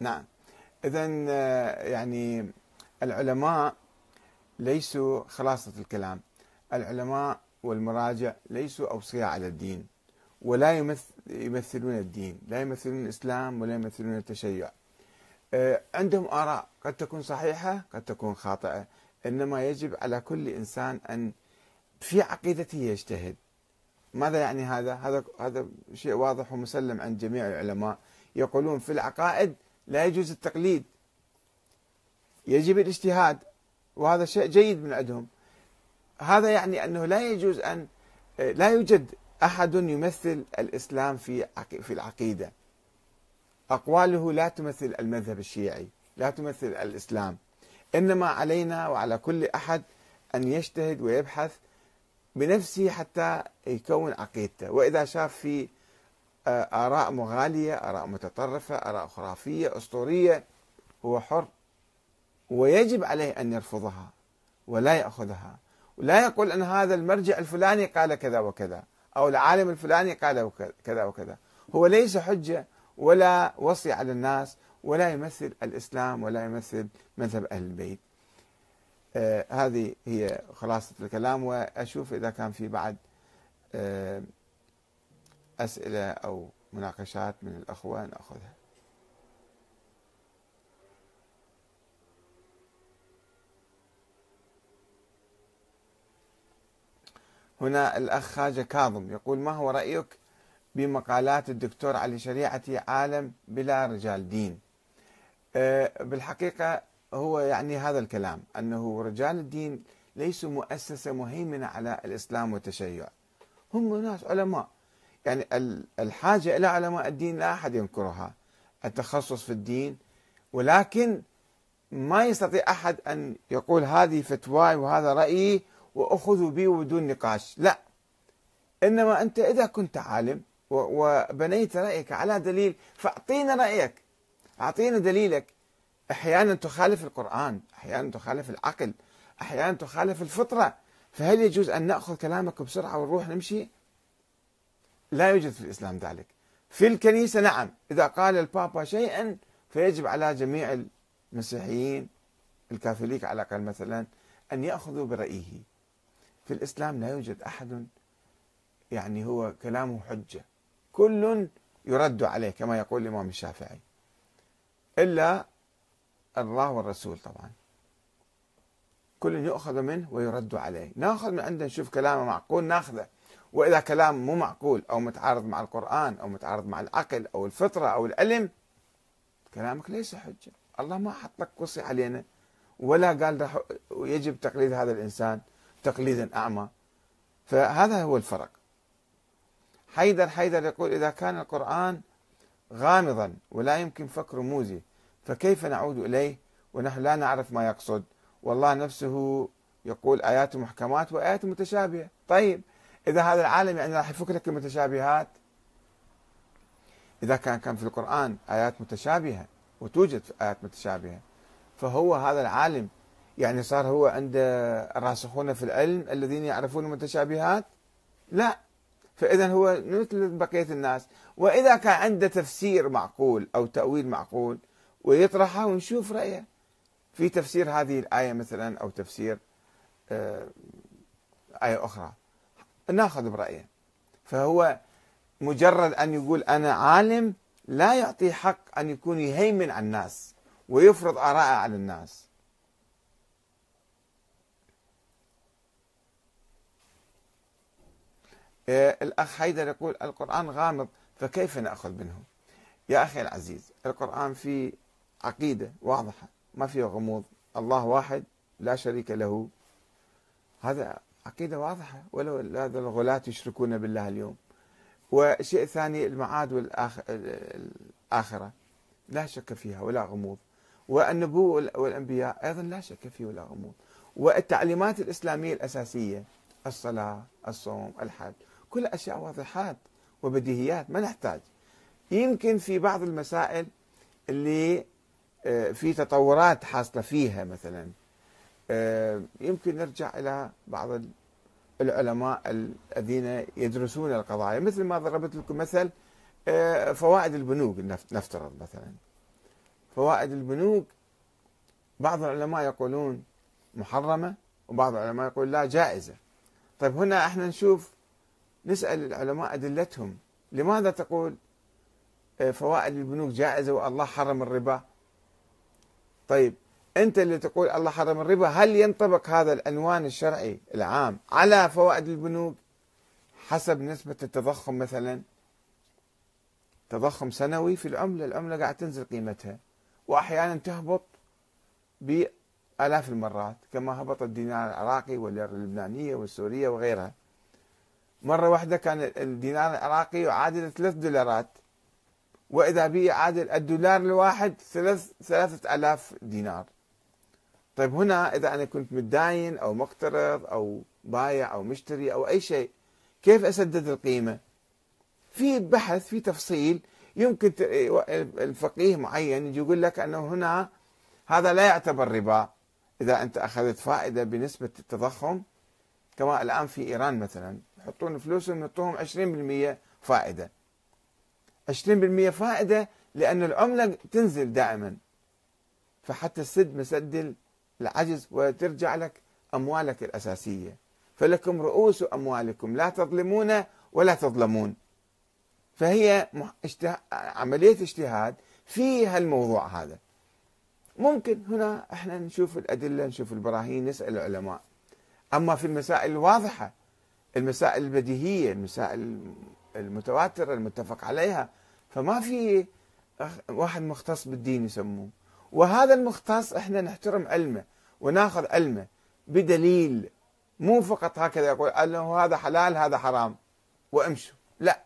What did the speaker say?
نعم. إذا يعني العلماء ليسوا خلاصة الكلام العلماء والمراجع ليسوا أوصياء على الدين ولا يمثلون الدين لا يمثلون الإسلام ولا يمثلون التشيع. آه، عندهم آراء قد تكون صحيحة قد تكون خاطئة إنما يجب على كل إنسان أن في عقيدته يجتهد. ماذا يعني هذا؟ هذا هذا شيء واضح ومسلم عند جميع العلماء. يقولون في العقائد لا يجوز التقليد. يجب الاجتهاد وهذا شيء جيد من عندهم. هذا يعني أنه لا يجوز أن لا يوجد أحد يمثل الإسلام في في العقيدة. أقواله لا تمثل المذهب الشيعي لا تمثل الإسلام. إنما علينا وعلى كل أحد أن يجتهد ويبحث بنفسه حتى يكون عقيدته. وإذا شاف في آه، آراء مغالية آراء متطرفة آراء خرافية أسطورية. هو حر ويجب عليه أن يرفضها ولا يأخذها. ولا يقول أن هذا المرجع الفلاني قال كذا وكذا أو العالم الفلاني قال كذا وكذا. هو ليس حجة ولا وصي على الناس ولا يمثل الإسلام ولا يمثل مذهب أهل البيت. آه هذه هي خلاصة الكلام وأشوف إذا كان في بعد آه أسئلة أو مناقشات من الاخوه ناخذها هنا الأخ خاجة كاظم يقول ما هو رأيك بمقالات الدكتور علي شريعتي عالم بلا رجال دين؟ أه، بالحقيقة هو يعني هذا الكلام أنه رجال الدين ليسوا مؤسسة مهيمنة على الإسلام والتشيع. هم ناس علماء. يعني الحاجة إلى علماء الدين لا أحد ينكرها. التخصص في الدين. ولكن ما يستطيع أحد أن يقول هذه فتواي وهذا رأيي وأخذوا به بدون نقاش. لا. إنما أنت إذا كنت عالم وبنيت رأيك على دليل فأعطينا رأيك. أعطينا دليلك. أحيانا تخالف القرآن أحيانا تخالف العقل أحيانا تخالف الفطرة. فهل يجوز أن نأخذ كلامك بسرعة ونروح نمشي؟ لا يوجد في الإسلام ذلك. في الكنيسة نعم إذا قال البابا شيئا فيجب على جميع المسيحيين الكاثوليك على الأقل مثلا أن يأخذوا برأيه. في الإسلام لا يوجد أحد يعني هو كلامه حجة. كل يرد عليه كما يقول الإمام الشافعي. إلا الله والرسول طبعا. كل يؤخذ منه ويرد عليه. نأخذ من عنده نشوف كلامه معقول نأخذه. وإذا كلام مو معقول أو متعارض مع القرآن أو متعارض مع العقل أو الفطرة أو العلم كلامك ليس حجة. الله ما حط لك قصي علينا ولا قال يجب تقليد هذا الإنسان تقليدا أعمى. فهذا هو الفرق. حيدر حيدر يقول إذا كان القرآن غامضا ولا يمكن فك رموزه فكيف نعود إليه ونحن لا نعرف ما يقصد؟ والله نفسه يقول آيات محكمات وآيات متشابهة. طيب إذا هذا العالم يعني راح يفك لك المتشابهات. إذا كان كان في القرآن آيات متشابهة وتوجد آيات متشابهة فهو هذا العالم يعني صار هو عند الراسخون في العلم الذين يعرفون المتشابهات؟ لا. فإذا هو مثل بقية الناس. وإذا كان عنده تفسير معقول أو تأويل معقول ويطرحه ونشوف رأيه. في تفسير هذه الآية مثلا أو تفسير آه، آية أخرى. ناخذ برأيه. فهو مجرد أن يقول أنا عالم لا يعطي حق أن يكون يهيمن على الناس ويفرض آراءه على الناس. آه، الأخ حيدر يقول القرآن غامض فكيف نأخذ منه؟ يا أخي العزيز القرآن في عقيدة واضحة ما فيه غموض الله واحد لا شريك له. هذا عقيدة واضحة ولو هذا الغلاة يشركون بالله اليوم. وشيء ثاني المعاد والآخرة لا شك فيها ولا غموض. والنبوة والأنبياء أيضا لا شك فيه ولا غموض. والتعليمات الإسلامية الأساسية الصلاة الصوم الحج كل أشياء واضحات وبديهيات ما نحتاج. يمكن في بعض المسائل اللي آه، في تطورات حاصلة فيها مثلا. يمكن نرجع إلى بعض العلماء الذين يدرسون القضايا. مثل ما ضربت لكم مثل آه، فوائد البنوك نفترض مثلا. فوائد البنوك بعض العلماء يقولون محرمة وبعض العلماء يقول لا جائزة. طيب هنا إحنا نشوف نسأل العلماء أدلتهم. لماذا تقول آه، فوائد البنوك جائزة والله حرم الربا؟ طيب أنت اللي تقول الله حرم الربا هل ينطبق هذا العنوان الشرعي العام على فوائد البنوك حسب نسبة التضخم مثلا؟ تضخم سنوي في العملة العملة قاعد تنزل قيمتها وأحيانا تهبط بآلاف المرات كما هبط الدينار العراقي والليرة اللبنانية والسورية وغيرها. مرة واحدة كان الدينار العراقي يعادل ثلاث دولارات وإذا به يعادل الدولار الواحد ثلاث ثلاثة آلاف دينار. طيب هنا إذا أنا كنت متداين أو مقترض أو بايع أو مشتري أو أي شيء كيف أسدد القيمة؟ في بحث في تفصيل يمكن الفقيه معين يجي يقول لك أنه هنا هذا لا يعتبر ربا. إذا أنت أخذت فائدة بنسبة التضخم كما الآن في إيران مثلا يحطون فلوسهم يعطوهم 20% فائدة. 20% فائدة لأن العملة تنزل دائما. فحتى تسد مسد العجز وترجع لك أموالك الأساسية. فلكم رؤوس أموالكم لا تظلمون ولا تظلمون. فهي عملية اجتهاد في هالموضوع هذا. ممكن هنا إحنا نشوف الأدلة نشوف البراهين نسأل العلماء. أما في المسائل الواضحة المسائل البديهية المسائل المتواترة المتفق عليها فما في واحد مختص بالدين يسموه. وهذا المختص إحنا نحترم علمه وناخذ علمه بدليل مو فقط هكذا يقول أنه هذا حلال هذا حرام. وامشوا. لا.